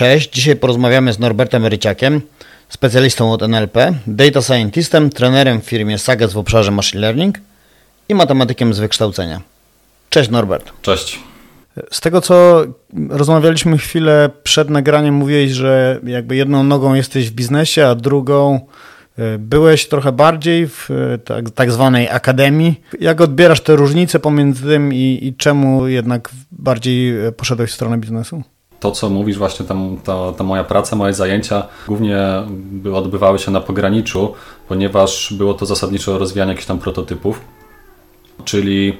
Cześć, dzisiaj porozmawiamy z Norbertem Ryciakiem, specjalistą od NLP, data scientistem, trenerem w firmie Sages w obszarze machine learning i matematykiem z wykształcenia. Cześć Norbert. Cześć. Z tego co rozmawialiśmy chwilę przed nagraniem, mówiłeś, że jakby jedną nogą jesteś w biznesie, a drugą e, byłeś trochę bardziej w e, tak, tak zwanej akademii. Jak odbierasz te różnice pomiędzy tym i, i czemu jednak bardziej e, poszedłeś w stronę biznesu? To, co mówisz, właśnie tam, ta, ta moja praca, moje zajęcia głównie odbywały się na pograniczu, ponieważ było to zasadniczo rozwijanie jakichś tam prototypów, czyli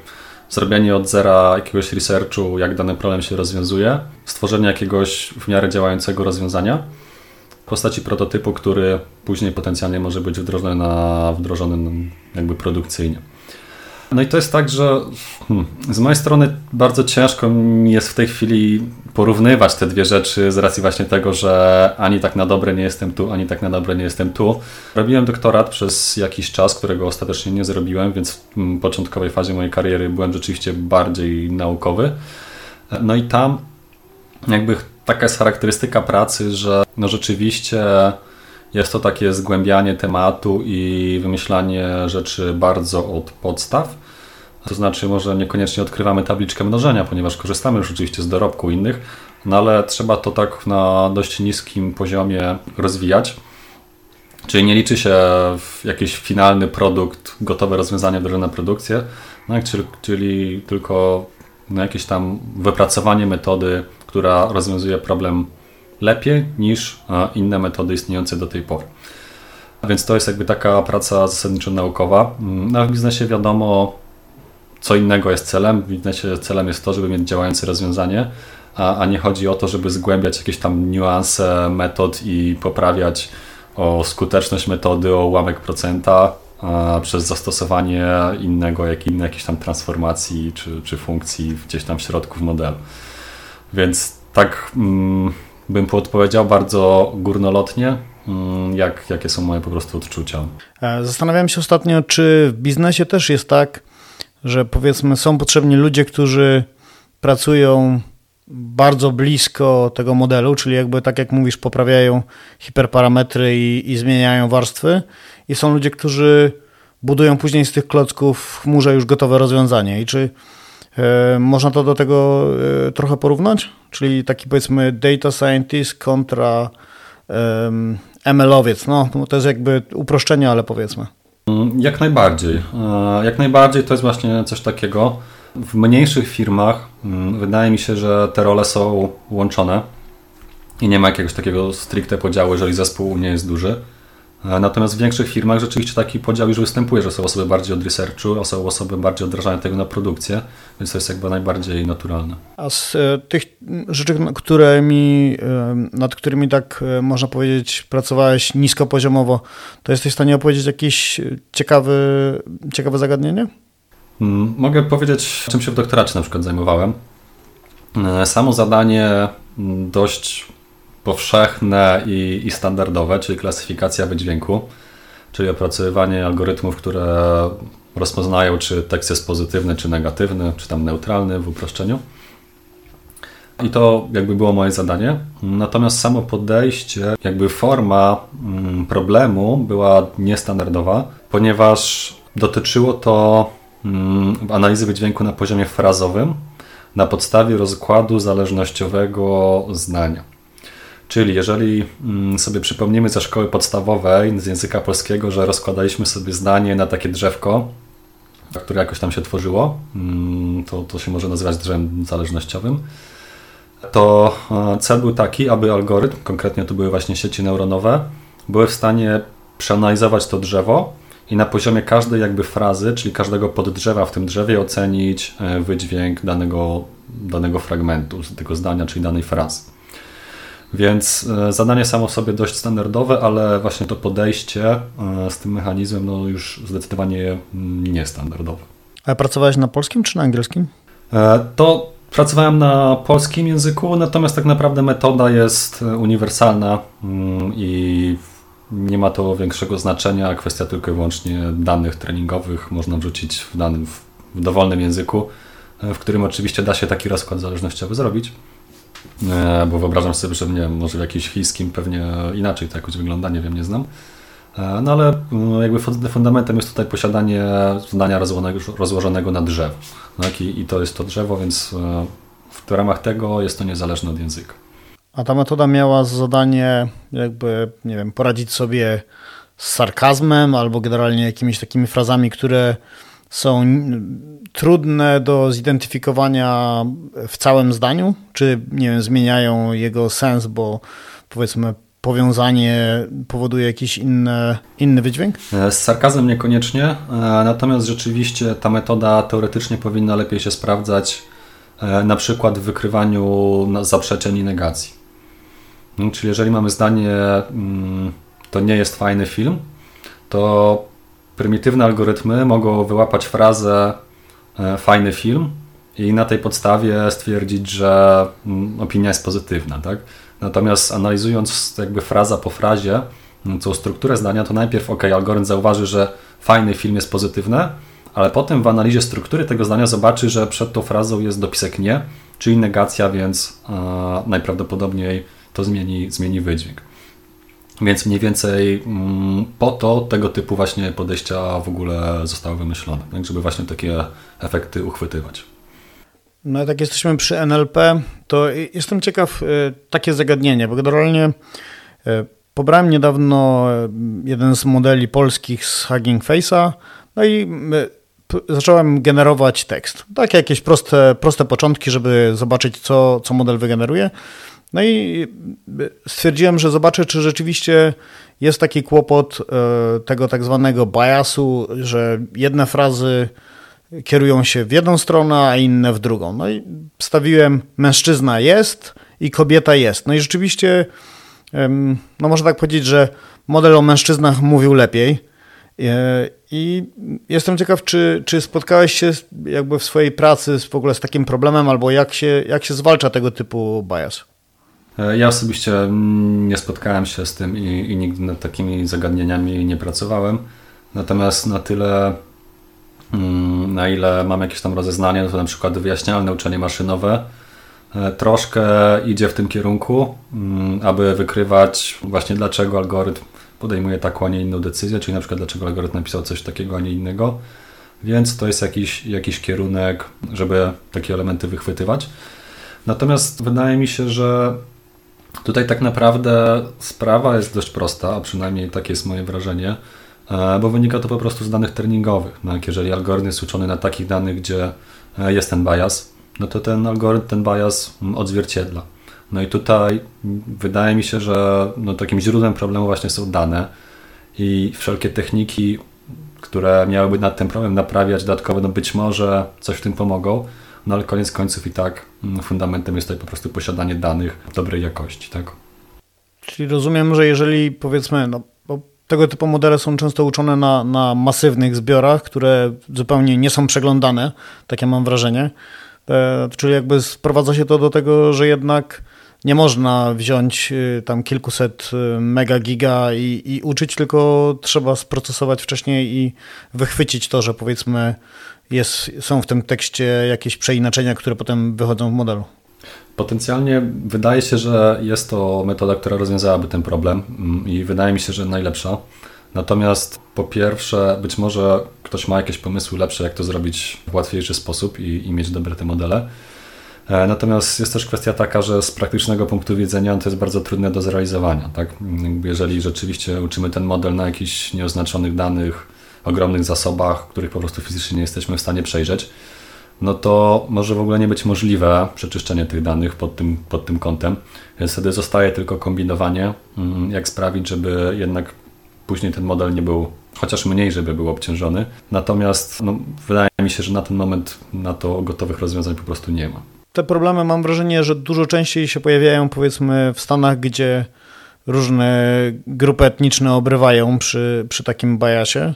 zrobienie od zera jakiegoś researchu, jak dany problem się rozwiązuje, stworzenie jakiegoś w miarę działającego rozwiązania w postaci prototypu, który później potencjalnie może być wdrożony, na, wdrożony jakby produkcyjnie. No i to jest tak, że hmm, z mojej strony bardzo ciężko mi jest w tej chwili porównywać te dwie rzeczy z racji właśnie tego, że ani tak na dobre nie jestem tu, ani tak na dobre nie jestem tu. Robiłem doktorat przez jakiś czas, którego ostatecznie nie zrobiłem, więc w hmm, początkowej fazie mojej kariery byłem rzeczywiście bardziej naukowy. No i tam jakby taka jest charakterystyka pracy, że no rzeczywiście jest to takie zgłębianie tematu i wymyślanie rzeczy bardzo od podstaw. To znaczy, może niekoniecznie odkrywamy tabliczkę mnożenia, ponieważ korzystamy już oczywiście z dorobku innych, no ale trzeba to tak na dość niskim poziomie rozwijać. Czyli nie liczy się jakiś finalny produkt, gotowe rozwiązanie wdrożone na produkcję, no, czyli, czyli tylko no, jakieś tam wypracowanie metody, która rozwiązuje problem lepiej niż inne metody istniejące do tej pory. Więc to jest jakby taka praca zasadniczo naukowa. No, w biznesie wiadomo, co innego jest celem. W biznesie celem jest to, żeby mieć działające rozwiązanie, a, a nie chodzi o to, żeby zgłębiać jakieś tam niuanse metod i poprawiać o skuteczność metody o ułamek procenta przez zastosowanie innego, jak innej jakiejś tam transformacji czy, czy funkcji gdzieś tam w środku w modelu. Więc tak mm, bym podpowiedział bardzo górnolotnie, mm, jak, jakie są moje po prostu odczucia. E, zastanawiałem się ostatnio, czy w biznesie też jest tak, że powiedzmy są potrzebni ludzie, którzy pracują bardzo blisko tego modelu, czyli jakby tak jak mówisz, poprawiają hiperparametry i, i zmieniają warstwy i są ludzie, którzy budują później z tych klocków w chmurze już gotowe rozwiązanie i czy można to do tego e, trochę porównać? Czyli taki powiedzmy data scientist kontra e, ML-owiec. No, to jest jakby uproszczenie, ale powiedzmy. Mm, jak najbardziej. E, jak najbardziej to jest właśnie coś takiego. W mniejszych firmach mm, wydaje mi się, że te role są łączone i nie ma jakiegoś takiego stricte podziału, jeżeli zespół nie jest duży. E, natomiast w większych firmach rzeczywiście taki podział już występuje, że są osoby bardziej od researchu, są osoby bardziej od wdrażania tego na produkcję, więc to jest jakby najbardziej naturalne. A z e, tych rzeczy, którymi, e, nad którymi tak można powiedzieć pracowałeś niskopoziomowo, to jesteś w stanie opowiedzieć jakieś ciekawe, ciekawe zagadnienie? Mm, mogę powiedzieć, czym się w doktoracie na przykład zajmowałem. Samo zadanie mm, dość powszechne i, i standardowe, czyli klasyfikacja wydźwięku, czyli opracowywanie algorytmów, które rozpoznają, czy tekst jest pozytywny, czy negatywny, czy tam neutralny w uproszczeniu. I to jakby było moje zadanie. Natomiast samo podejście, jakby forma mm, problemu była niestandardowa, ponieważ dotyczyło to mm, analizy wydźwięku na poziomie frazowym na podstawie rozkładu zależnościowego zdania. Czyli jeżeli mm, sobie przypomnimy ze szkoły podstawowej, z języka polskiego, że rozkładaliśmy sobie zdanie na takie drzewko, które jakoś tam się tworzyło, mm, to, to się może nazywać drzewem zależnościowym, to e, cel był taki, aby algorytm, konkretnie to były właśnie sieci neuronowe, były w stanie przeanalizować to drzewo i na poziomie każdej jakby frazy, czyli każdego poddrzewa w tym drzewie ocenić e, wydźwięk danego, danego fragmentu, tego zdania, czyli danej frazy. Więc e, zadanie samo w sobie dość standardowe, ale właśnie to podejście e, z tym mechanizmem no już zdecydowanie niestandardowe. A pracowałeś na polskim czy na angielskim? E, to pracowałem na polskim języku, natomiast tak naprawdę metoda jest uniwersalna mm, i nie ma to większego znaczenia. Kwestia tylko i wyłącznie danych treningowych można wrzucić w danym, w dowolnym języku, w którym oczywiście da się taki rozkład zależnościowy zrobić. E, bo wyobrażam sobie, że nie może w jakimś chińskim pewnie inaczej to jakoś wygląda, nie wiem, nie znam. E, no ale no, jakby fundamentem jest tutaj posiadanie zdania rozłożonego, rozłożonego na drzewo. Tak? I, I to jest to drzewo, więc e, w ramach tego jest to niezależne od języka. A ta metoda miała zadanie jakby, nie wiem, poradzić sobie z sarkazmem albo generalnie jakimiś takimi frazami, które są trudne do zidentyfikowania w całym zdaniu? Czy, nie wiem, zmieniają jego sens, bo powiedzmy powiązanie powoduje jakiś inny, inny wydźwięk? E, z sarkazmem niekoniecznie, e, natomiast rzeczywiście ta metoda teoretycznie powinna lepiej się sprawdzać e, na przykład w wykrywaniu zaprzeczeń i negacji. No, czyli jeżeli mamy zdanie, mm, to nie jest fajny film, to prymitywne algorytmy mogą wyłapać frazę fajny film i na tej podstawie stwierdzić, że mm, opinia jest pozytywna. Tak? Natomiast analizując jakby fraza po frazie, mm, całą strukturę zdania, to najpierw ok, algorytm zauważy, że fajny film jest pozytywny, ale potem w analizie struktury tego zdania zobaczy, że przed tą frazą jest dopisek nie, czyli negacja, więc e, najprawdopodobniej to zmieni, zmieni wydźwięk. Więc mniej więcej mm, po to tego typu właśnie podejścia w ogóle zostały wymyślone, tak, żeby właśnie takie efekty uchwytywać. No jak jesteśmy przy NLP, to jestem ciekaw y, takie zagadnienie, bo generalnie y, pobrałem niedawno y, jeden z modeli polskich z Hugging Face'a, no i zacząłem generować tekst. Takie jakieś proste, proste początki, żeby zobaczyć, co, co model wygeneruje. No i stwierdziłem, że zobaczę, czy rzeczywiście jest taki kłopot tego tak zwanego biasu, że jedne frazy kierują się w jedną stronę, a inne w drugą. No i stawiłem mężczyzna jest i kobieta jest. No i rzeczywiście, no można tak powiedzieć, że model o mężczyznach mówił lepiej. E, I jestem ciekaw, czy, czy spotkałeś się jakby w swojej pracy w ogóle z takim problemem, albo jak się, jak się zwalcza tego typu bias? E, ja osobiście nie spotkałem się z tym i, i nigdy nad takimi zagadnieniami nie pracowałem. Natomiast na tyle Mm, na ile mam jakieś tam rozeznanie, to na przykład wyjaśnialne uczenie maszynowe e, troszkę idzie w tym kierunku, mm, aby wykrywać właśnie dlaczego algorytm podejmuje taką, a nie inną decyzję, czyli na przykład dlaczego algorytm napisał coś takiego, a nie innego. Więc to jest jakiś, jakiś kierunek, żeby takie elementy wychwytywać. Natomiast wydaje mi się, że tutaj tak naprawdę sprawa jest dość prosta, a przynajmniej takie jest moje wrażenie E, bo wynika to po prostu z danych treningowych. No, jeżeli algorytm jest uczony na takich danych, gdzie e, jest ten bias, no to ten algorytm ten bias mm, odzwierciedla. No i tutaj wydaje mi się, że no, takim źródłem problemu właśnie są dane i wszelkie techniki, które miałyby nad ten problem naprawiać dodatkowo, no być może coś w tym pomogą, no ale koniec końców i tak mm, fundamentem jest tutaj po prostu posiadanie danych dobrej jakości, tak? Czyli rozumiem, że jeżeli powiedzmy, no tego typu modele są często uczone na, na masywnych zbiorach, które zupełnie nie są przeglądane, takie mam wrażenie. E, czyli jakby sprowadza się to do tego, że jednak nie można wziąć y, tam kilkuset y, mega giga i, i uczyć, tylko trzeba sprocesować wcześniej i wychwycić to, że powiedzmy jest, są w tym tekście jakieś przeinaczenia, które potem wychodzą w modelu. Potencjalnie wydaje się, że jest to metoda, która rozwiązałaby ten problem mm, i wydaje mi się, że najlepsza. Natomiast po pierwsze, być może ktoś ma jakieś pomysły lepsze, jak to zrobić w łatwiejszy sposób i, i mieć dobre te modele. E, natomiast jest też kwestia taka, że z praktycznego punktu widzenia to jest bardzo trudne do zrealizowania. Tak? Jeżeli rzeczywiście uczymy ten model na jakichś nieoznaczonych danych, ogromnych zasobach, których po prostu fizycznie nie jesteśmy w stanie przejrzeć, no to może w ogóle nie być możliwe przeczyszczenie tych danych pod tym, pod tym kątem. Więc wtedy zostaje tylko kombinowanie, mm, jak sprawić, żeby jednak później ten model nie był, chociaż mniej, żeby był obciążony. Natomiast no, wydaje mi się, że na ten moment na to gotowych rozwiązań po prostu nie ma. Te problemy mam wrażenie, że dużo częściej się pojawiają powiedzmy w Stanach, gdzie różne grupy etniczne obrywają przy, przy takim bajasie.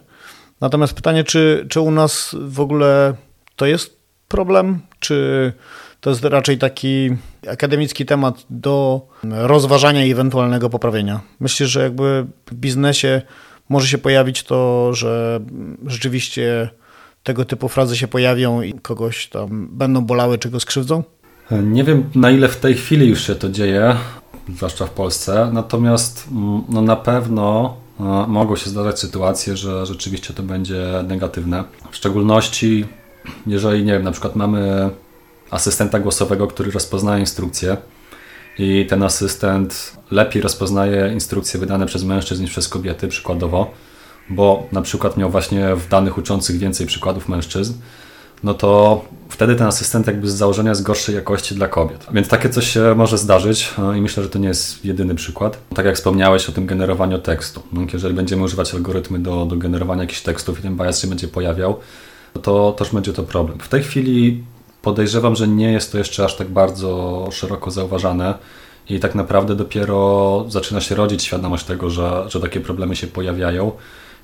Natomiast pytanie, czy, czy u nas w ogóle to jest problem, czy to jest raczej taki akademicki temat do rozważania i ewentualnego poprawienia? Myślę, że jakby w biznesie może się pojawić to, że rzeczywiście tego typu frazy się pojawią i kogoś tam będą bolały czy go skrzywdzą? Nie wiem na ile w tej chwili już się to dzieje, zwłaszcza w Polsce, natomiast mm, no na pewno mogą się zdarzać sytuacje, że rzeczywiście to będzie negatywne. W szczególności jeżeli, nie wiem, na przykład mamy asystenta głosowego, który rozpoznaje instrukcje i ten asystent lepiej rozpoznaje instrukcje wydane przez mężczyzn niż przez kobiety, przykładowo, bo na przykład miał właśnie w danych uczących więcej przykładów mężczyzn, no to wtedy ten asystent jakby z założenia jest gorszej jakości dla kobiet. Więc takie coś się może zdarzyć i myślę, że to nie jest jedyny przykład. Tak jak wspomniałeś o tym generowaniu tekstu. No, jeżeli będziemy używać algorytmy do, do generowania jakichś tekstów i ten bias się będzie pojawiał, to też będzie to problem. W tej chwili podejrzewam, że nie jest to jeszcze aż tak bardzo szeroko zauważane i tak naprawdę dopiero zaczyna się rodzić świadomość tego, że, że takie problemy się pojawiają.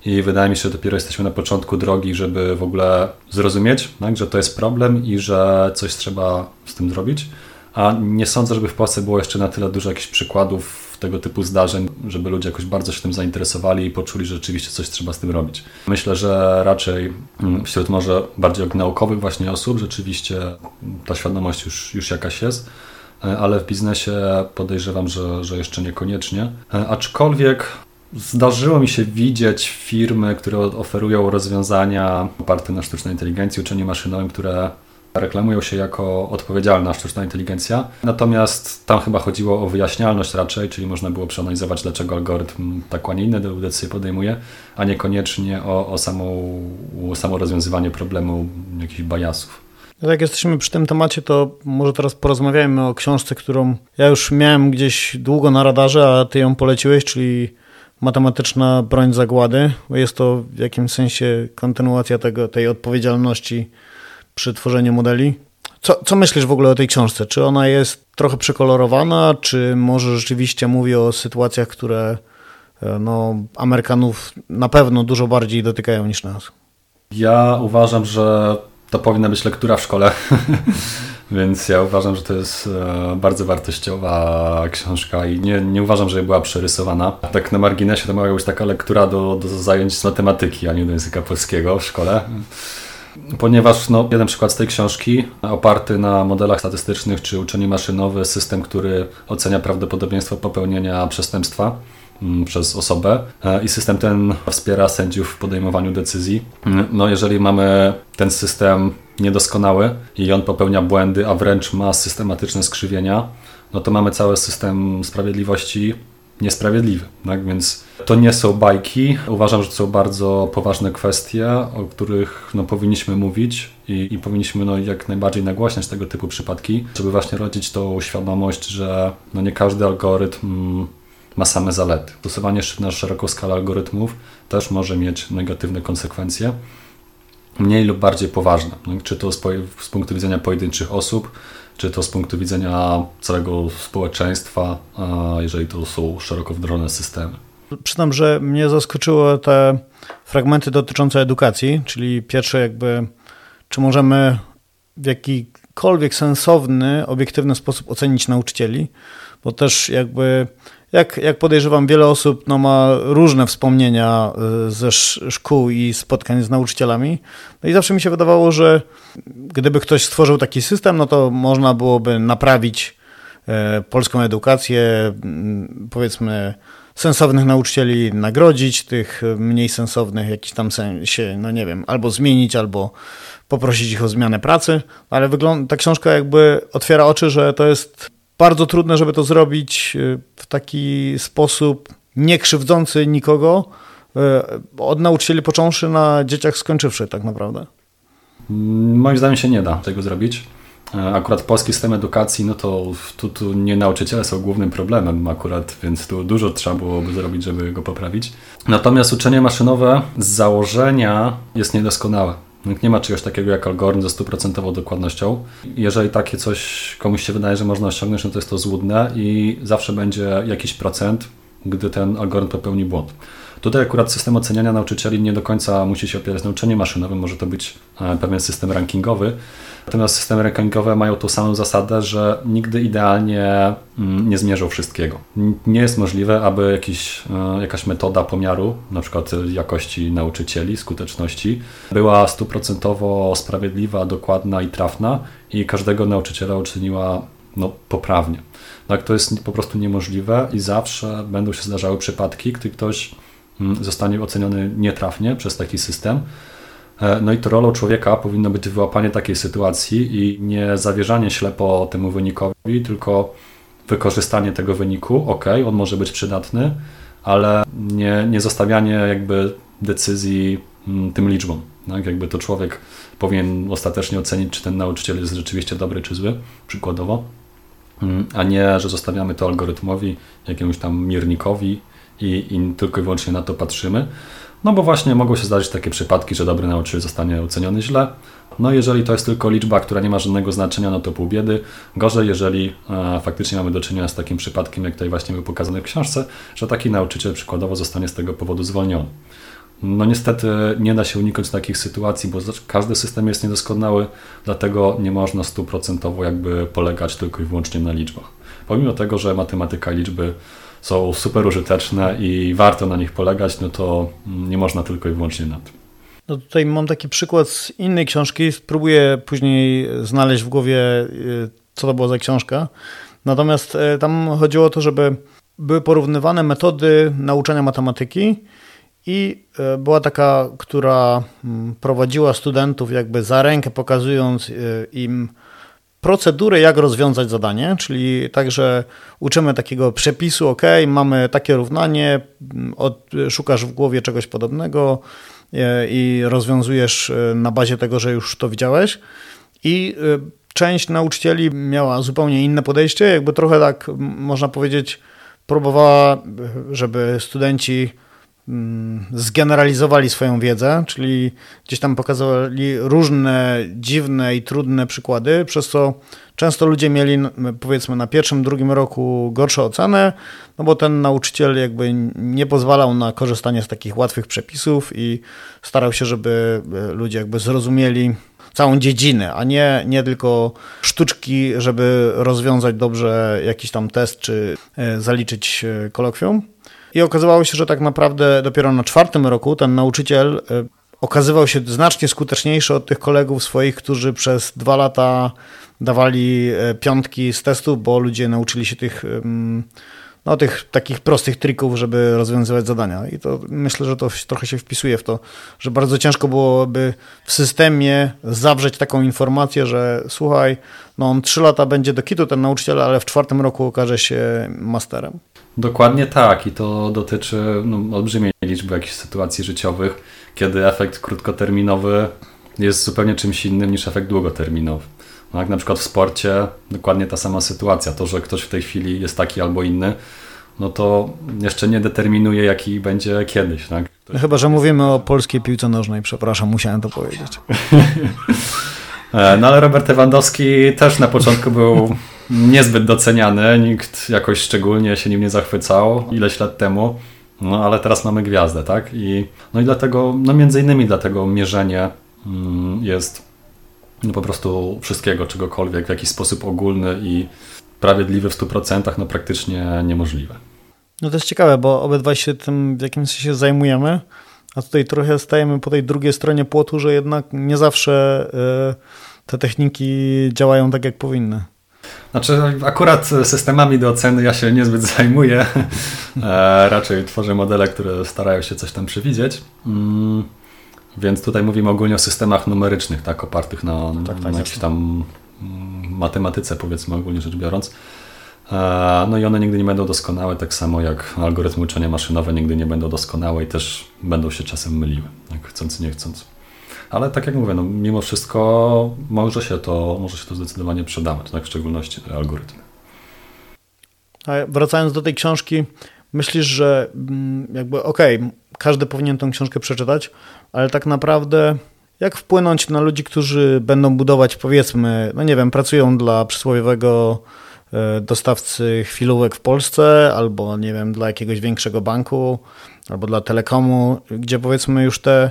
I wydaje mi się, że dopiero jesteśmy na początku drogi, żeby w ogóle zrozumieć, tak, że to jest problem i że coś trzeba z tym zrobić. A nie sądzę, żeby w Polsce było jeszcze na tyle dużo jakichś przykładów tego typu zdarzeń, żeby ludzie jakoś bardzo się tym zainteresowali i poczuli, że rzeczywiście coś trzeba z tym robić. Myślę, że raczej mm, wśród może bardziej naukowych właśnie osób rzeczywiście ta świadomość już, już jakaś jest, e, ale w biznesie podejrzewam, że, że jeszcze niekoniecznie. E, aczkolwiek Zdarzyło mi się widzieć firmy, które oferują rozwiązania oparte na sztucznej inteligencji, uczeniu maszynowym, które reklamują się jako odpowiedzialna sztuczna inteligencja. Natomiast tam chyba chodziło o wyjaśnialność raczej, czyli można było przeanalizować, dlaczego algorytm taką, a nie inne decyzje podejmuje, a niekoniecznie o, o samą, samo rozwiązywanie problemu jakichś bajasów. Jak jesteśmy przy tym temacie, to może teraz porozmawiajmy o książce, którą ja już miałem gdzieś długo na radarze, a ty ją poleciłeś, czyli Matematyczna broń zagłady. Jest to w jakimś sensie kontynuacja tego, tej odpowiedzialności przy tworzeniu modeli. Co, co myślisz w ogóle o tej książce? Czy ona jest trochę przekolorowana, czy może rzeczywiście mówi o sytuacjach, które e, no, Amerykanów na pewno dużo bardziej dotykają niż nas? Ja uważam, że to powinna być lektura w szkole. Więc ja uważam, że to jest e, bardzo wartościowa książka i nie, nie uważam, że była przerysowana. Tak na marginesie to mogła być taka lektura do, do zajęć z matematyki, a nie do języka polskiego w szkole ponieważ no, jeden przykład z tej książki, oparty na modelach statystycznych czy uczeniu maszynowe, system, który ocenia prawdopodobieństwo popełnienia przestępstwa przez osobę e, i system ten wspiera sędziów w podejmowaniu decyzji. Mm, no, jeżeli mamy ten system niedoskonały i on popełnia błędy, a wręcz ma systematyczne skrzywienia, no to mamy cały system sprawiedliwości niesprawiedliwy. Tak? Więc to nie są bajki. Uważam, że to są bardzo poważne kwestie, o których no, powinniśmy mówić i, i powinniśmy no, jak najbardziej nagłaśniać tego typu przypadki, żeby właśnie rodzić tą świadomość, że no, nie każdy algorytm mm, ma same zalety. Stosowanie na szeroką skalę algorytmów też może mieć negatywne konsekwencje, mniej lub bardziej poważne. No, czy to z, z punktu widzenia pojedynczych osób, czy to z punktu widzenia całego społeczeństwa, jeżeli to są szeroko wdrożone systemy. Przyznam, że mnie zaskoczyły te fragmenty dotyczące edukacji, czyli pierwsze jakby, czy możemy w jakikolwiek sensowny, obiektywny sposób ocenić nauczycieli, bo też jakby jak, jak podejrzewam, wiele osób no, ma różne wspomnienia y, ze szkół i spotkań z nauczycielami. No i zawsze mi się wydawało, że gdyby ktoś stworzył taki system, no to można byłoby naprawić e, polską edukację, powiedzmy, sensownych nauczycieli nagrodzić, tych mniej sensownych jakiś tam sensie, no nie wiem, albo zmienić, albo poprosić ich o zmianę pracy, ale wygląda, ta książka jakby otwiera oczy, że to jest bardzo trudne, żeby to zrobić y, w taki sposób nie krzywdzący nikogo, y, od nauczycieli począwszy na dzieciach skończywszy tak naprawdę. Moim zdaniem się nie da tego zrobić. E, akurat polski system edukacji, no to tu, tu nie nauczyciele są głównym problemem akurat, więc tu dużo trzeba byłoby zrobić, żeby go poprawić. Natomiast uczenie maszynowe z założenia jest niedoskonałe. Nie ma czegoś takiego jak algorytm ze stuprocentową dokładnością. Jeżeli takie coś komuś się wydaje, że można osiągnąć, no to jest to złudne i zawsze będzie jakiś procent, gdy ten algorytm popełni błąd. Tutaj akurat system oceniania nauczycieli nie do końca musi się opierać na uczeniu maszynowym, może to być e, pewien system rankingowy. Natomiast systemy rankingowe mają tą samą zasadę, że nigdy idealnie mm, nie zmierzą wszystkiego. Nie jest możliwe, aby jakiś, e, jakaś metoda pomiaru, na przykład jakości nauczycieli, skuteczności, była stuprocentowo sprawiedliwa, dokładna i trafna i każdego nauczyciela uczyniła no, poprawnie. Tak, to jest po prostu niemożliwe i zawsze będą się zdarzały przypadki, gdy ktoś zostanie oceniony nietrafnie przez taki system. E, no i to rolą człowieka powinno być wyłapanie takiej sytuacji i nie zawierzanie ślepo temu wynikowi, tylko wykorzystanie tego wyniku. Ok, on może być przydatny, ale nie, nie zostawianie jakby decyzji mm, tym liczbom. Tak? Jakby to człowiek powinien ostatecznie ocenić, czy ten nauczyciel jest rzeczywiście dobry czy zły, przykładowo. Mm, a nie, że zostawiamy to algorytmowi, jakiemuś tam miernikowi i, i tylko i wyłącznie na to patrzymy. No bo właśnie mogą się zdarzyć takie przypadki, że dobry nauczyciel zostanie oceniony źle. No jeżeli to jest tylko liczba, która nie ma żadnego znaczenia, no to pół biedy. Gorzej, jeżeli e, faktycznie mamy do czynienia z takim przypadkiem, jak tutaj właśnie był pokazany w książce, że taki nauczyciel przykładowo zostanie z tego powodu zwolniony. No niestety nie da się uniknąć takich sytuacji, bo każdy system jest niedoskonały, dlatego nie można stuprocentowo jakby polegać tylko i wyłącznie na liczbach. Pomimo tego, że matematyka liczby są super użyteczne i warto na nich polegać, no to nie można tylko i wyłącznie na tym. No tutaj mam taki przykład z innej książki, spróbuję później znaleźć w głowie, y, co to była za książka. Natomiast y, tam chodziło o to, żeby były porównywane metody nauczania matematyki i e, była taka, która mm, prowadziła studentów jakby za rękę, pokazując im procedurę, jak rozwiązać zadanie, czyli także uczymy takiego przepisu, ok, mamy takie równanie, od, szukasz w głowie czegoś podobnego e, i rozwiązujesz na bazie tego, że już to widziałeś. I część nauczycieli miała zupełnie inne podejście, jakby trochę tak można powiedzieć, próbowała, żeby studenci zgeneralizowali swoją wiedzę, czyli gdzieś tam pokazywali różne dziwne i trudne przykłady, przez co często ludzie mieli powiedzmy na pierwszym, drugim roku gorsze oceny, no bo ten nauczyciel jakby nie pozwalał na korzystanie z takich łatwych przepisów i starał się, żeby e, ludzie jakby zrozumieli całą dziedzinę, a nie, nie tylko sztuczki, żeby rozwiązać dobrze jakiś tam test czy e, zaliczyć e, kolokwium. I okazywało się, że tak naprawdę dopiero na czwartym roku ten nauczyciel e, okazywał się znacznie skuteczniejszy od tych kolegów swoich, którzy przez dwa lata dawali e, piątki z testów, bo ludzie nauczyli się tych, no, tych takich prostych trików, żeby rozwiązywać zadania. I to myślę, że to trochę się wpisuje w to, że bardzo ciężko byłoby w systemie zawrzeć taką informację, że słuchaj, no on trzy lata będzie do kitu ten nauczyciel, ale w czwartym roku okaże się masterem. Dokładnie tak i to dotyczy no, olbrzymiej liczby jakichś sytuacji życiowych, kiedy efekt krótkoterminowy jest zupełnie czymś innym niż efekt długoterminowy. No, jak na przykład w sporcie dokładnie ta sama sytuacja. To, że ktoś w tej chwili jest taki albo inny, no to jeszcze nie determinuje, jaki będzie kiedyś. Tak? No chyba, że mówimy o polskiej piłce nożnej, przepraszam, musiałem to powiedzieć. E, no ale Robert Lewandowski też na początku był niezbyt doceniany, nikt jakoś szczególnie się nim nie zachwycał ileś lat temu. No ale teraz mamy gwiazdę, tak? I, no i dlatego, no między innymi dlatego mierzenie mm, jest no po prostu wszystkiego, czegokolwiek w jakiś sposób ogólny i sprawiedliwy w 100%, no praktycznie niemożliwe. No to jest ciekawe, bo obydwaj się tym w jakimś sensie zajmujemy, a tutaj trochę stajemy po tej drugiej stronie płotu, że jednak nie zawsze y, te techniki działają tak, jak powinny. Znaczy, akurat systemami do oceny ja się niezbyt zajmuję. E, raczej tworzę modele, które starają się coś tam przewidzieć. Mm, więc tutaj mówimy ogólnie o systemach numerycznych, tak, opartych na, tak, tak, na jakiejś tam mm, matematyce, powiedzmy ogólnie rzecz biorąc. E, no i one nigdy nie będą doskonałe, tak samo jak algorytmy uczenia maszynowe nigdy nie będą doskonałe i też będą się czasem myliły, chcąc, nie chcąc. Ale tak jak mówię, no, mimo wszystko może się, to, może się to zdecydowanie przydawać, tak? w szczególności algorytmy. A wracając do tej książki, myślisz, że mm, jakby okej, okay, każdy powinien tę książkę przeczytać, ale tak naprawdę jak wpłynąć na ludzi, którzy będą budować, powiedzmy, no nie wiem, pracują dla przysłowiowego e, dostawcy chwilówek w Polsce, albo nie wiem, dla jakiegoś większego banku, albo dla telekomu, gdzie powiedzmy już te,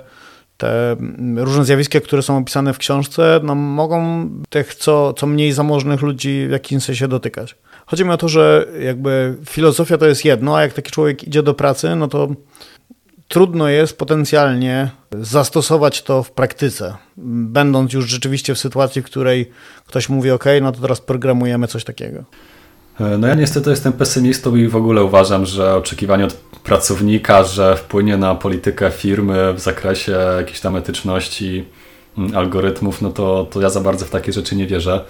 te różne zjawiska, które są opisane w książce, no mogą tych co, co mniej zamożnych ludzi w jakimś sensie dotykać. Chodzi mi o to, że jakby filozofia to jest jedno, a jak taki człowiek idzie do pracy, no to trudno jest potencjalnie zastosować to w praktyce, będąc już rzeczywiście w sytuacji, w której ktoś mówi: OK, no to teraz programujemy coś takiego. No ja niestety jestem pesymistą i w ogóle uważam, że oczekiwanie od pracownika, że wpłynie na politykę firmy w zakresie jakiejś tam etyczności, mm, algorytmów, no to, to ja za bardzo w takie rzeczy nie wierzę.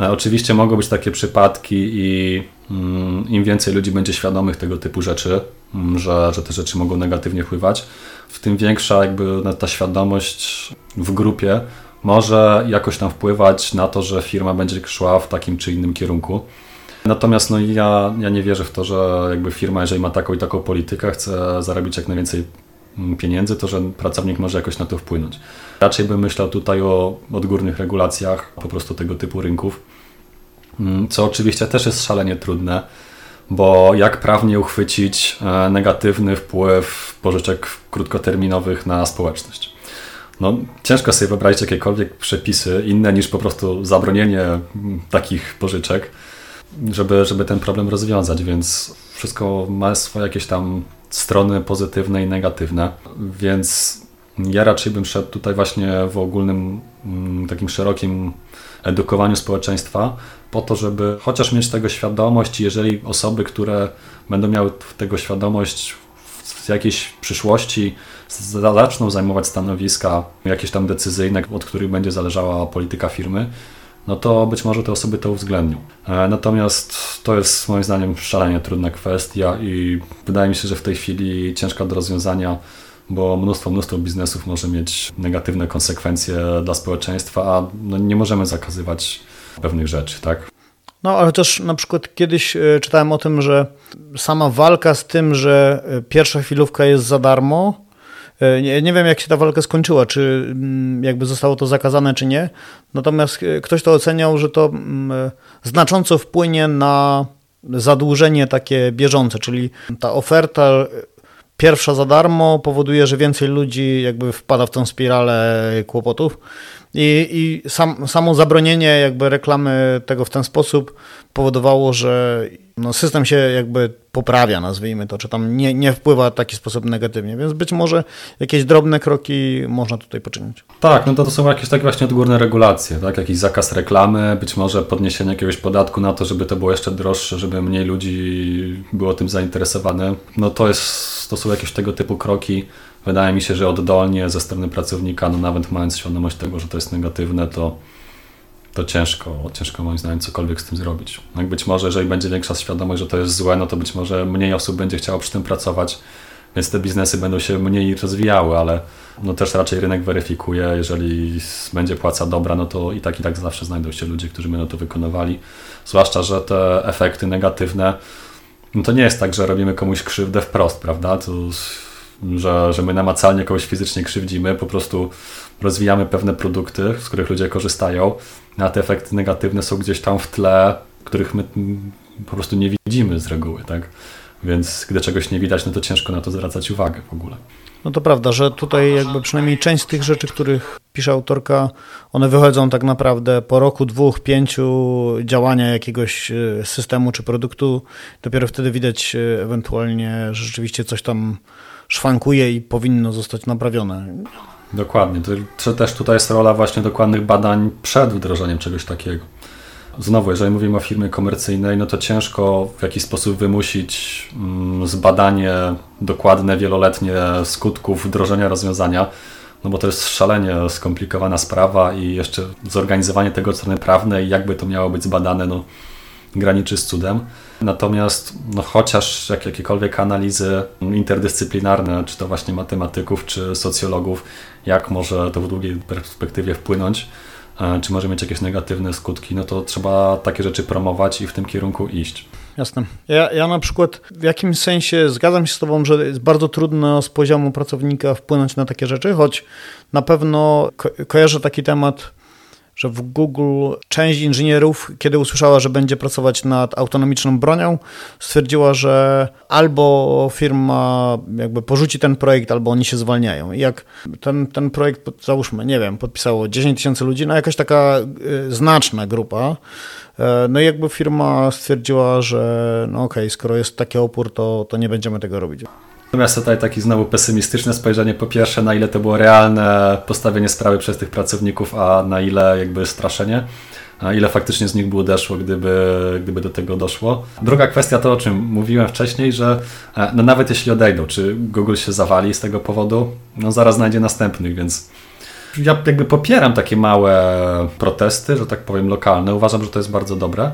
E, oczywiście mogą być takie przypadki i mm, im więcej ludzi będzie świadomych tego typu rzeczy, mm, że, że te rzeczy mogą negatywnie wpływać, w tym większa jakby ta świadomość w grupie może jakoś tam wpływać na to, że firma będzie szła w takim czy innym kierunku. Natomiast no, ja, ja nie wierzę w to, że jakby firma, jeżeli ma taką i taką politykę, chce zarobić jak najwięcej mm, pieniędzy, to że pracownik może jakoś na to wpłynąć. Raczej bym myślał tutaj o odgórnych regulacjach po prostu tego typu rynków, mm, co oczywiście też jest szalenie trudne, bo jak prawnie uchwycić e, negatywny wpływ pożyczek krótkoterminowych na społeczność? No, ciężko sobie wyobrazić jakiekolwiek przepisy inne niż po prostu zabronienie mm, takich pożyczek żeby, żeby ten problem rozwiązać, więc wszystko ma swoje jakieś tam strony pozytywne i negatywne, więc ja raczej bym szedł tutaj właśnie w ogólnym, mm, takim szerokim edukowaniu społeczeństwa, po to, żeby chociaż mieć tego świadomość, jeżeli osoby, które będą miały tego świadomość w jakiejś przyszłości, zaczną zajmować stanowiska jakieś tam decyzyjne, od których będzie zależała polityka firmy, no to być może te osoby to uwzględnią. E, natomiast to jest moim zdaniem szalenie trudna kwestia i wydaje mi się, że w tej chwili ciężka do rozwiązania, bo mnóstwo, mnóstwo biznesów może mieć negatywne konsekwencje dla społeczeństwa, a no nie możemy zakazywać pewnych rzeczy, tak? No, ale też na przykład kiedyś e, czytałem o tym, że sama walka z tym, że e, pierwsza chwilówka jest za darmo, nie, nie, wiem, jak się ta walka skończyła, czy mm, jakby zostało to zakazane, czy nie. Natomiast e, ktoś to oceniał, że to mm, e, znacząco wpłynie na zadłużenie takie bieżące, czyli ta oferta pierwsza za darmo powoduje, że więcej ludzi jakby wpada w tą spiralę kłopotów. I, i sam, samo zabronienie jakby reklamy tego w ten sposób powodowało, że no system się jakby poprawia, nazwijmy to, czy tam nie, nie wpływa w taki sposób negatywnie, więc być może jakieś drobne kroki można tutaj poczynić. Tak, no to, to są jakieś takie właśnie odgórne regulacje, tak? jakiś zakaz reklamy, być może podniesienie jakiegoś podatku na to, żeby to było jeszcze droższe, żeby mniej ludzi było tym zainteresowane. No to, jest, to są jakieś tego typu kroki. Wydaje mi się, że oddolnie ze strony pracownika, no nawet mając świadomość tego, że to jest negatywne, to to ciężko, ciężko moim zdaniem cokolwiek z tym zrobić. No być może, jeżeli będzie większa świadomość, że to jest złe, no to być może mniej osób będzie chciało przy tym pracować, więc te biznesy będą się mniej rozwijały, ale no też raczej rynek weryfikuje, jeżeli będzie płaca dobra, no to i tak i tak zawsze znajdą się ludzie, którzy będą to wykonywali. Zwłaszcza, że te efekty negatywne, no to nie jest tak, że robimy komuś krzywdę wprost, prawda? To, że, że my namacalnie kogoś fizycznie krzywdzimy, po prostu rozwijamy pewne produkty, z których ludzie korzystają, a te efekty negatywne są gdzieś tam w tle, których my po prostu nie widzimy z reguły, tak? Więc gdy czegoś nie widać, no to ciężko na to zwracać uwagę w ogóle. No to prawda, że tutaj jakby przynajmniej część z tych rzeczy, których pisze autorka, one wychodzą tak naprawdę po roku, dwóch, pięciu działania jakiegoś e, systemu czy produktu. Dopiero wtedy widać e, ewentualnie, że rzeczywiście coś tam szwankuje i powinno zostać naprawione. Dokładnie. To też tutaj jest rola właśnie dokładnych badań przed wdrożeniem czegoś takiego. Znowu, jeżeli mówimy o firmie komercyjnej, no to ciężko w jakiś sposób wymusić mm, zbadanie dokładne, wieloletnie skutków wdrożenia rozwiązania, no bo to jest szalenie skomplikowana sprawa i jeszcze zorganizowanie tego od strony prawnej, jakby to miało być zbadane, no graniczy z cudem. Natomiast no, chociaż jak, jakiekolwiek analizy interdyscyplinarne, czy to właśnie matematyków, czy socjologów, jak może to w długiej perspektywie wpłynąć, e, czy może mieć jakieś negatywne skutki, no to trzeba takie rzeczy promować i w tym kierunku iść. Jasne. Ja, ja na przykład w jakimś sensie zgadzam się z Tobą, że jest bardzo trudno z poziomu pracownika wpłynąć na takie rzeczy, choć na pewno ko kojarzę taki temat że w Google część inżynierów, kiedy usłyszała, że będzie pracować nad autonomiczną bronią, stwierdziła, że albo firma jakby porzuci ten projekt, albo oni się zwalniają. I jak ten, ten projekt, załóżmy, nie wiem, podpisało 10 tysięcy ludzi, no jakaś taka y, znaczna grupa, e, no i jakby firma stwierdziła, że no okej, okay, skoro jest taki opór, to, to nie będziemy tego robić. Natomiast tutaj taki znowu pesymistyczne spojrzenie, po pierwsze na ile to było realne postawienie sprawy przez tych pracowników, a na ile jakby straszenie, a ile faktycznie z nich by odeszło, gdyby, gdyby do tego doszło. Druga kwestia to, o czym mówiłem wcześniej, że e, no nawet jeśli odejdą, czy Google się zawali z tego powodu, no zaraz znajdzie następnych, więc ja jakby popieram takie małe protesty, że tak powiem lokalne, uważam, że to jest bardzo dobre.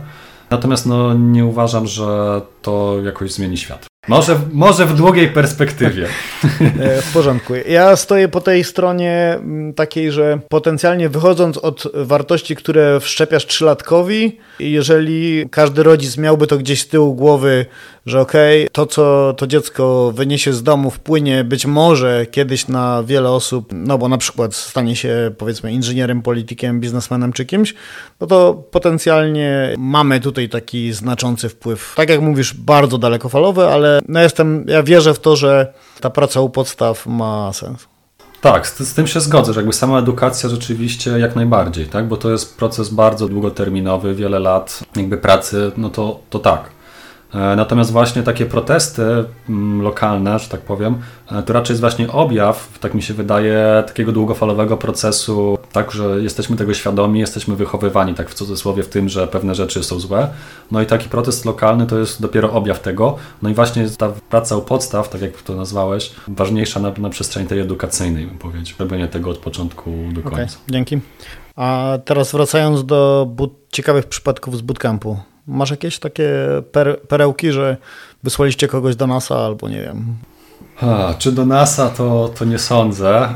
Natomiast no, nie uważam, że to jakoś zmieni świat. Może, może w długiej perspektywie. E, w porządku. Ja stoję po tej stronie mm, takiej, że potencjalnie wychodząc od wartości, które wszczepiasz trzylatkowi, jeżeli każdy rodzic miałby to gdzieś z tyłu głowy, że okej, okay, to co to dziecko wyniesie z domu wpłynie być może kiedyś na wiele osób, no bo na przykład stanie się powiedzmy inżynierem, politykiem, biznesmenem czy kimś, no to potencjalnie mamy tutaj taki znaczący wpływ. Tak jak mówisz, bardzo dalekofalowy, ale no jestem, ja wierzę w to, że ta praca u podstaw ma sens. Tak, z, z, tym się zgodzę, że jakby sama edukacja rzeczywiście jak najbardziej, tak? bo to jest proces bardzo długoterminowy, wiele lat jakby pracy, no to, to tak. E, natomiast właśnie takie protesty mm, lokalne, że tak powiem, e, to raczej jest właśnie objaw, tak mi się wydaje, takiego długofalowego procesu, tak, że jesteśmy tego świadomi, jesteśmy wychowywani, tak w cudzysłowie, w tym, że pewne rzeczy są złe. No i taki protest lokalny to jest dopiero objaw tego. No i właśnie ta praca u podstaw, tak jak to nazwałeś, ważniejsza na, na przestrzeni tej edukacyjnej, bym powiedział. Robienie tego od początku do końca. Okay, dzięki. A teraz wracając do ciekawych przypadków z bootcampu. Masz jakieś takie per perełki, że wysłaliście kogoś do NASA albo nie wiem? A, czy do NASA to, to nie sądzę.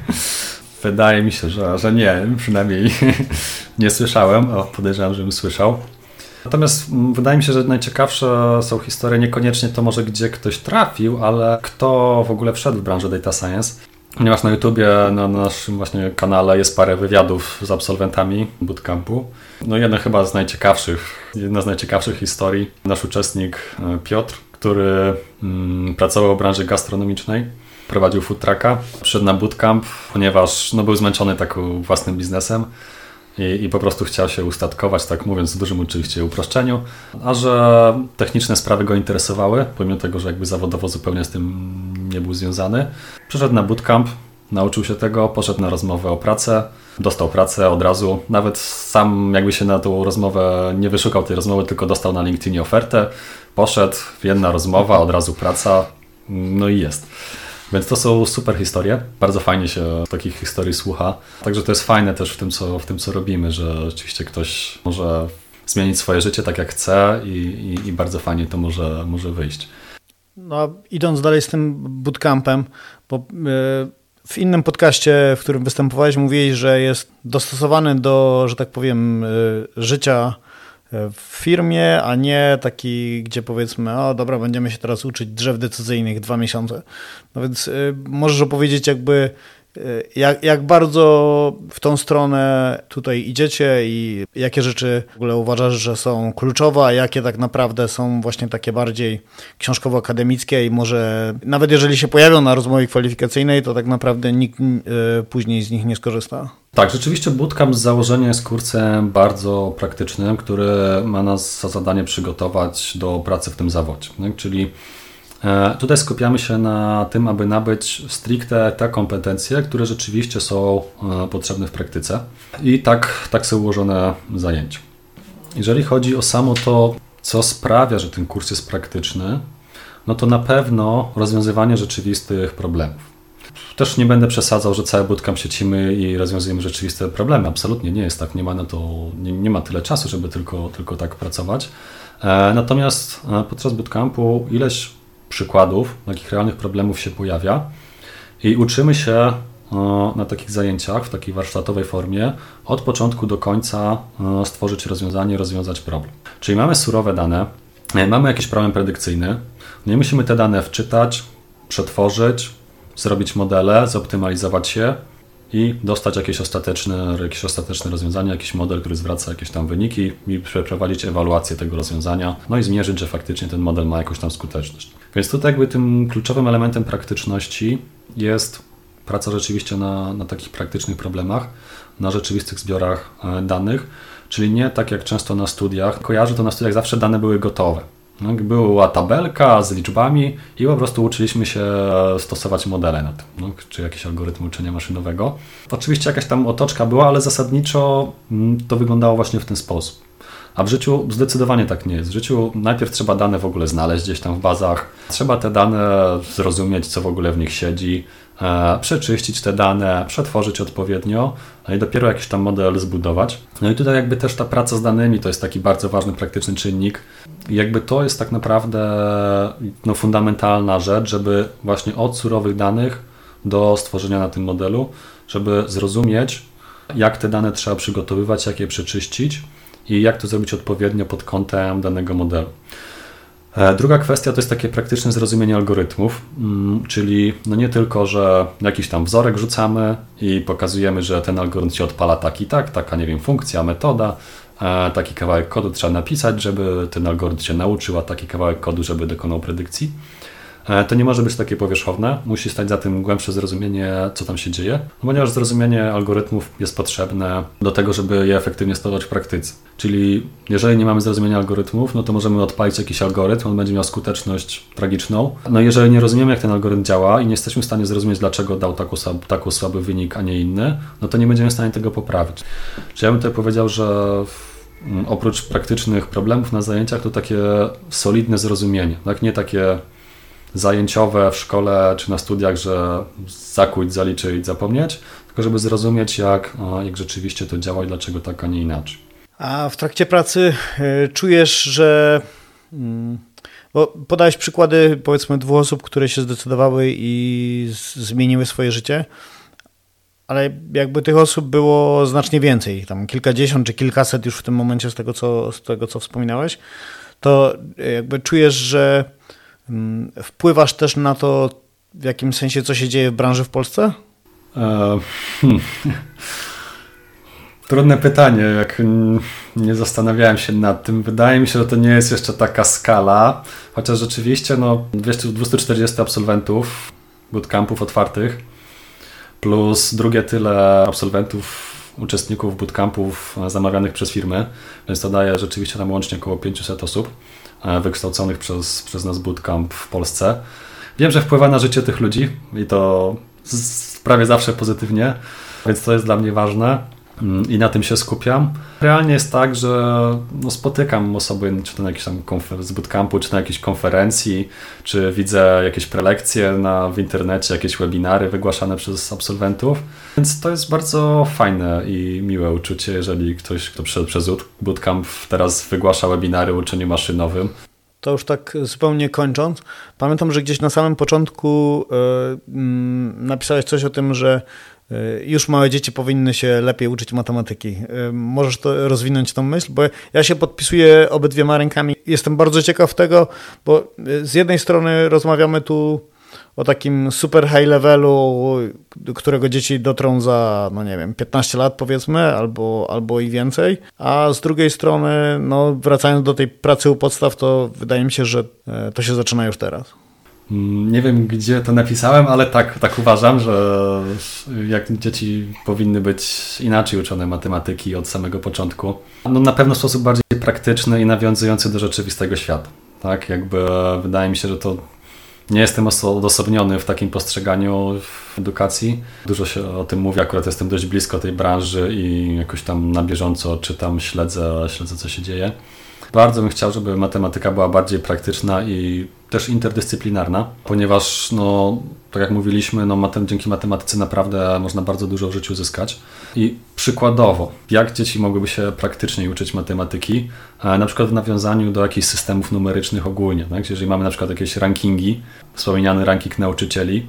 Wydaje mi się, że, że nie, przynajmniej nie słyszałem, o, podejrzewam, żebym słyszał. Natomiast mm, wydaje mi się, że najciekawsze są historie niekoniecznie to może gdzie ktoś trafił, ale kto w ogóle wszedł w branżę data science. Ponieważ na YouTubie, na naszym właśnie kanale jest parę wywiadów z absolwentami bootcampu. No jedna chyba z najciekawszych, jedna z najciekawszych historii. Nasz uczestnik e, Piotr, który mm, pracował w branży gastronomicznej, prowadził food trucka, przyszedł na bootcamp, ponieważ no, był zmęczony takim własnym biznesem i, i, po prostu chciał się ustatkować, tak mówiąc w dużym oczywiście uproszczeniu, a że techniczne sprawy go interesowały, pomimo tego, że jakby zawodowo zupełnie z tym nie był związany. Przyszedł na bootcamp, nauczył się tego, poszedł na rozmowę o pracę, dostał pracę od razu, nawet sam jakby się na tą rozmowę nie wyszukał tej rozmowy, tylko dostał na LinkedInie ofertę, poszedł, jedna rozmowa, od razu praca, no i jest. Więc to są super historie. Bardzo fajnie się takich historii słucha. Także to jest fajne też w tym, co, w tym, co robimy, że rzeczywiście ktoś może zmienić swoje życie tak, jak chce i, i, i bardzo fajnie to może, może wyjść. No, idąc dalej z tym bootcampem, bo e, w innym podcaście, w którym występowałeś, mówiłeś, że jest dostosowany do, że tak powiem, e, życia w firmie, a nie taki, gdzie powiedzmy, o dobra, będziemy się teraz uczyć drzew decyzyjnych dwa miesiące. No więc y, możesz opowiedzieć jakby jak, jak bardzo w tą stronę tutaj idziecie i jakie rzeczy w ogóle uważasz, że są kluczowe, a jakie tak naprawdę są właśnie takie bardziej książkowo-akademickie i może nawet jeżeli się pojawią na rozmowie kwalifikacyjnej, to tak naprawdę nikt y, później z nich nie skorzysta? Tak, rzeczywiście bootcamp z założenia jest kursem bardzo praktycznym, który ma nas za zadanie przygotować do pracy w tym zawodzie. Czyli e, Tutaj skupiamy się na tym, aby nabyć stricte te kompetencje, które rzeczywiście są e, potrzebne w praktyce. I tak, tak są ułożone zajęcia. Jeżeli chodzi o samo to, co sprawia, że ten kurs jest praktyczny, no to na pewno rozwiązywanie rzeczywistych problemów. Też nie będę przesadzał, że cały bootcamp siecimy i rozwiązujemy rzeczywiste problemy. Absolutnie nie jest tak. Nie ma na to, nie, nie ma tyle czasu, żeby tylko, tylko tak pracować. E, natomiast e, podczas bootcampu ileś przykładów takich realnych problemów się pojawia i uczymy się e, na takich zajęciach, w takiej warsztatowej formie, od początku do końca stworzyć rozwiązanie, rozwiązać problem. Czyli mamy surowe dane, mamy jakiś problem predykcyjny, no i musimy te dane wczytać, przetworzyć, zrobić modele, zoptymalizować je i dostać jakieś ostateczne, jakieś ostateczne rozwiązanie, jakiś model, który zwraca jakieś tam wyniki i przeprowadzić ewaluację tego rozwiązania, no i zmierzyć, że faktycznie ten model ma jakąś tam skuteczność. Więc tutaj jakby tym kluczowym elementem praktyczności jest praca rzeczywiście na, na takich praktycznych problemach, na rzeczywistych zbiorach e, danych, czyli nie tak jak często na studiach. Kojarzę to na studiach zawsze dane były gotowe. No, była tabelka z liczbami i po prostu uczyliśmy się e, stosować modele na tym, no, czy jakiś algorytm uczenia maszynowego. Oczywiście jakaś tam otoczka była, ale zasadniczo mm, to wyglądało właśnie w ten sposób. A w życiu zdecydowanie tak nie jest. W życiu najpierw trzeba dane w ogóle znaleźć gdzieś tam w bazach, trzeba te dane zrozumieć, co w ogóle w nich siedzi, e, przeczyścić te dane, przetworzyć odpowiednio no i dopiero jakiś tam model zbudować. No i tutaj jakby też ta praca z danymi to jest taki bardzo ważny, praktyczny czynnik. I jakby to jest tak naprawdę no, fundamentalna rzecz, żeby właśnie od surowych danych do stworzenia na tym modelu, żeby zrozumieć, jak te dane trzeba przygotowywać, jak je przeczyścić i jak to zrobić odpowiednio pod kątem danego modelu. E, druga kwestia to jest takie praktyczne zrozumienie algorytmów, mm, czyli no nie tylko, że jakiś tam wzorek rzucamy i pokazujemy, że ten algorytm się odpala tak i tak, taka nie wiem, funkcja, metoda, e, taki kawałek kodu trzeba napisać, żeby ten algorytm się nauczył, a taki kawałek kodu, żeby dokonał predykcji. E, to nie może być takie powierzchowne, musi stać za tym głębsze zrozumienie, co tam się dzieje, no ponieważ zrozumienie algorytmów jest potrzebne do tego, żeby je efektywnie stosować w praktyce. Czyli jeżeli nie mamy zrozumienia algorytmów, no to możemy odpalić jakiś algorytm, on będzie miał skuteczność tragiczną. No jeżeli nie rozumiemy, jak ten algorytm działa i nie jesteśmy w stanie zrozumieć, dlaczego dał taki słaby, taki słaby wynik, a nie inny, no to nie będziemy w stanie tego poprawić. Czyli ja bym tutaj powiedział, że mm, oprócz praktycznych problemów na zajęciach, to takie solidne zrozumienie, tak? nie takie zajęciowe w szkole czy na studiach, że zakłuć, zaliczyć, zapomnieć, tylko żeby zrozumieć, jak, jak rzeczywiście to działa i dlaczego tak, a nie inaczej. A w trakcie pracy e, czujesz, że. Mm, bo podałeś przykłady, powiedzmy, dwóch osób, które się zdecydowały i zmieniły swoje życie, ale jakby tych osób było znacznie więcej, tam kilkadziesiąt czy kilkaset już w tym momencie z tego, co, z tego, co wspominałeś, to jakby czujesz, że wpływasz też na to, w jakim sensie, co się dzieje w branży w Polsce? E, hmm. Trudne pytanie, jak nie zastanawiałem się nad tym. Wydaje mi się, że to nie jest jeszcze taka skala, chociaż rzeczywiście no, 200, 240 absolwentów bootcampów otwartych plus drugie tyle absolwentów, uczestników bootcampów zamawianych przez firmy, więc to daje rzeczywiście tam łącznie około 500 osób. E, wykształconych przez, przez nas bootcamp w Polsce. Wiem, że wpływa na życie tych ludzi i to prawie zawsze pozytywnie, więc to jest dla mnie ważne i na tym się skupiam. Realnie jest tak, że no, spotykam osoby, czy to na jakiejś tam z bootcampu, czy na jakiejś konferencji, czy widzę jakieś prelekcje na, w internecie, jakieś webinary wygłaszane przez absolwentów. Więc to jest bardzo fajne i miłe uczucie, jeżeli ktoś, kto przyszedł przez bootcamp, teraz wygłasza webinary o uczeniu maszynowym. To już tak zupełnie kończąc, pamiętam, że gdzieś na samym początku yy, napisałeś coś o tym, że już małe dzieci powinny się lepiej uczyć matematyki. Y, możesz to rozwinąć tą myśl, bo ja się podpisuję obydwiema rękami. Jestem bardzo ciekaw tego, bo y, z jednej strony rozmawiamy tu o takim super high levelu, którego dzieci dotrą za, no nie wiem, 15 lat powiedzmy, albo, albo i więcej, a z drugiej strony, no wracając do tej pracy u podstaw, to wydaje mi się, że to się zaczyna już teraz. Mm, nie wiem, gdzie to napisałem, ale tak, tak uważam, że jak dzieci powinny być inaczej uczone matematyki od samego początku. No na pewno w sposób bardziej praktyczny i nawiązujący do rzeczywistego świata. Tak, jakby wydaje mi się, że to nie jestem odosobniony w takim postrzeganiu w edukacji. Dużo się o tym mówi, akurat jestem dość blisko tej branży i jakoś tam na bieżąco czytam, śledzę, śledzę co się dzieje. Bardzo bym chciał, żeby matematyka była bardziej praktyczna i też interdyscyplinarna, ponieważ, no, tak jak mówiliśmy, no, matem, dzięki matematyce naprawdę można bardzo dużo w życiu. I przykładowo, jak dzieci mogłyby się praktycznie uczyć matematyki, e, na przykład w nawiązaniu do jakichś systemów numerycznych ogólnie. Tak? Jeżeli mamy na przykład jakieś rankingi, wspomniany ranking nauczycieli,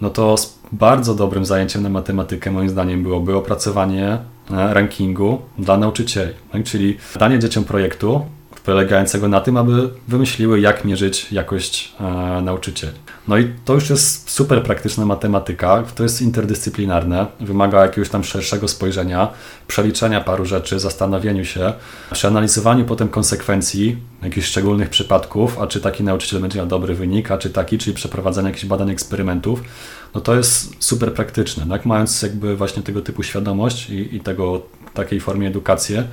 no to bardzo dobrym zajęciem na matematykę moim zdaniem byłoby opracowanie e, rankingu dla nauczycieli. Tak? Czyli danie dzieciom projektu, polegającego na tym, aby wymyśliły, jak mierzyć jakość e, nauczycieli. No i to już jest super praktyczna matematyka, to jest interdyscyplinarne, wymaga jakiegoś tam szerszego spojrzenia, przeliczenia paru rzeczy, zastanowieniu się, przeanalizowaniu potem konsekwencji jakichś szczególnych przypadków, a czy taki nauczyciel będzie miał dobry wynik, a czy taki, czyli przeprowadzania jakichś badań, eksperymentów, no to jest super praktyczne. Tak? Mając jakby właśnie tego typu świadomość i, i tego, takiej formie edukację,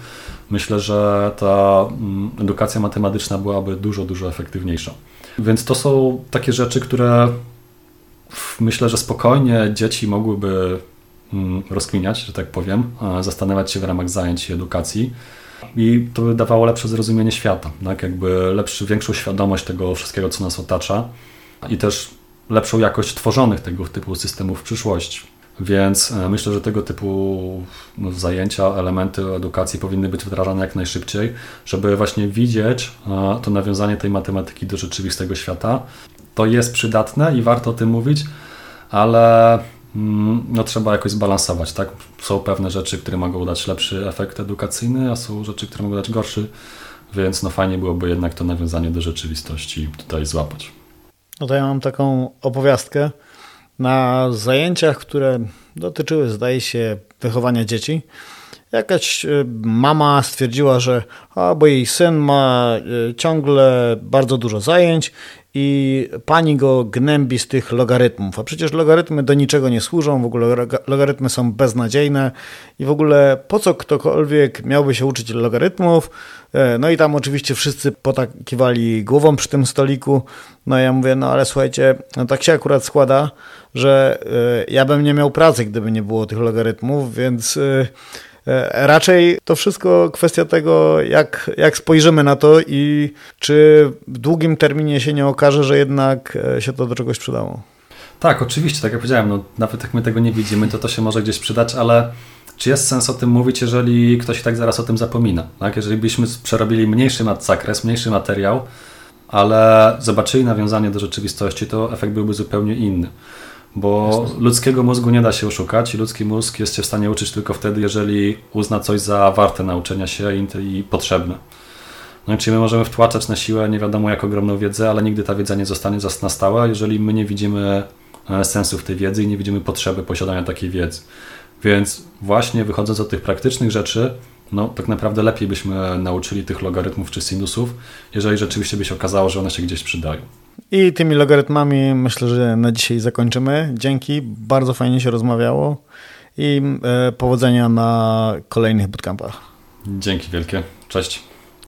myślę, że ta mm, edukacja matematyczna byłaby dużo, dużo efektywniejsza. Więc to są takie rzeczy, które myślę, że spokojnie dzieci mogłyby mm, rozkminiać, że tak powiem, zastanawiać się w ramach zajęć i edukacji. I to by dawało lepsze zrozumienie świata, tak? jakby lepszy, większą świadomość tego wszystkiego, co nas otacza i też lepszą jakość tworzonych tego typu systemów w przyszłości. Więc e, myślę, że tego typu no, zajęcia, elementy edukacji powinny być wdrażane jak najszybciej, żeby właśnie widzieć e, to nawiązanie tej matematyki do rzeczywistego świata. To jest przydatne i warto o tym mówić, ale mm, no, trzeba jakoś zbalansować. Tak? Są pewne rzeczy, które mogą dać lepszy efekt edukacyjny, a są rzeczy, które mogą dać gorszy, więc no, fajnie byłoby jednak to nawiązanie do rzeczywistości tutaj złapać. No to ja mam taką opowiastkę na zajęciach, które dotyczyły, zdaje się, wychowania dzieci. Jakaś e, mama stwierdziła, że a, bo jej syn ma e, ciągle bardzo dużo zajęć i pani go gnębi z tych logarytmów. A przecież logarytmy do niczego nie służą, w ogóle logarytmy są beznadziejne i w ogóle po co ktokolwiek miałby się uczyć logarytmów? E, no i tam oczywiście wszyscy potakiwali głową przy tym stoliku. No ja mówię, no ale słuchajcie, no tak się akurat składa, że e, ja bym nie miał pracy, gdyby nie było tych logarytmów, więc e, raczej to wszystko kwestia tego, jak, jak spojrzymy na to i czy w długim terminie się nie okaże, że jednak się to do czegoś przydało. Tak, oczywiście, tak jak powiedziałem, no, nawet jak my tego nie widzimy, to to się może gdzieś przydać, ale czy jest sens o tym mówić, jeżeli ktoś i tak zaraz o tym zapomina? Tak? Jeżeli byśmy przerobili mniejszy zakres, mniejszy materiał, ale zobaczyli nawiązanie do rzeczywistości, to efekt byłby zupełnie inny. Bo Jasne. ludzkiego mózgu nie da się oszukać i ludzki mózg jest się w stanie uczyć tylko wtedy, jeżeli uzna coś za warte nauczenia się i potrzebne. No i czyli my możemy wtłaczać na siłę nie wiadomo jak ogromną wiedzę, ale nigdy ta wiedza nie zostanie na stałe, jeżeli my nie widzimy e, sensu w tej wiedzy i nie widzimy potrzeby posiadania takiej wiedzy. Więc właśnie wychodząc od tych praktycznych rzeczy, no tak naprawdę lepiej byśmy nauczyli tych logarytmów czy sinusów, jeżeli rzeczywiście by się okazało, że one się gdzieś przydają. I tymi logarytmami myślę, że na dzisiaj zakończymy. Dzięki, bardzo fajnie się rozmawiało i e, powodzenia na kolejnych bootcampach. Dzięki wielkie. Cześć.